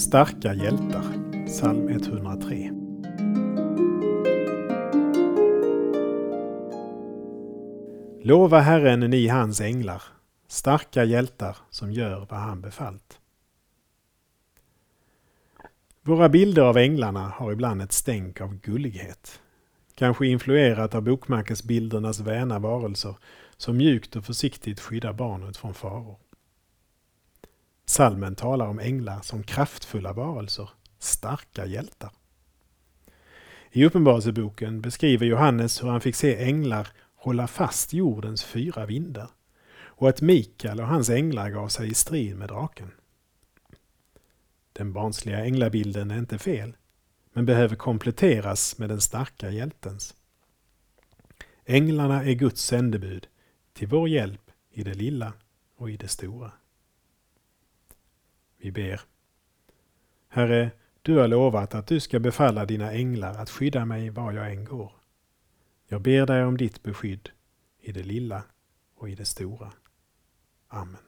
Starka hjältar, psalm 103. Lova Herren ni hans änglar, starka hjältar som gör vad han befallt. Våra bilder av änglarna har ibland ett stänk av gullighet. Kanske influerat av bokmärkesbildernas väna varelser som mjukt och försiktigt skyddar barnet från faror. Salmen talar om änglar som kraftfulla varelser, starka hjältar. I Uppenbarelseboken beskriver Johannes hur han fick se änglar hålla fast jordens fyra vindar och att Mikael och hans änglar gav sig i strid med draken. Den barnsliga änglabilden är inte fel, men behöver kompletteras med den starka hjältens. Änglarna är Guds sändebud till vår hjälp i det lilla och i det stora. Vi ber. Herre, du har lovat att du ska befalla dina änglar att skydda mig var jag än går. Jag ber dig om ditt beskydd i det lilla och i det stora. Amen.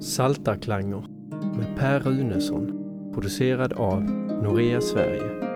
Saltarklanger med Per Runesson producerad av Norea Sverige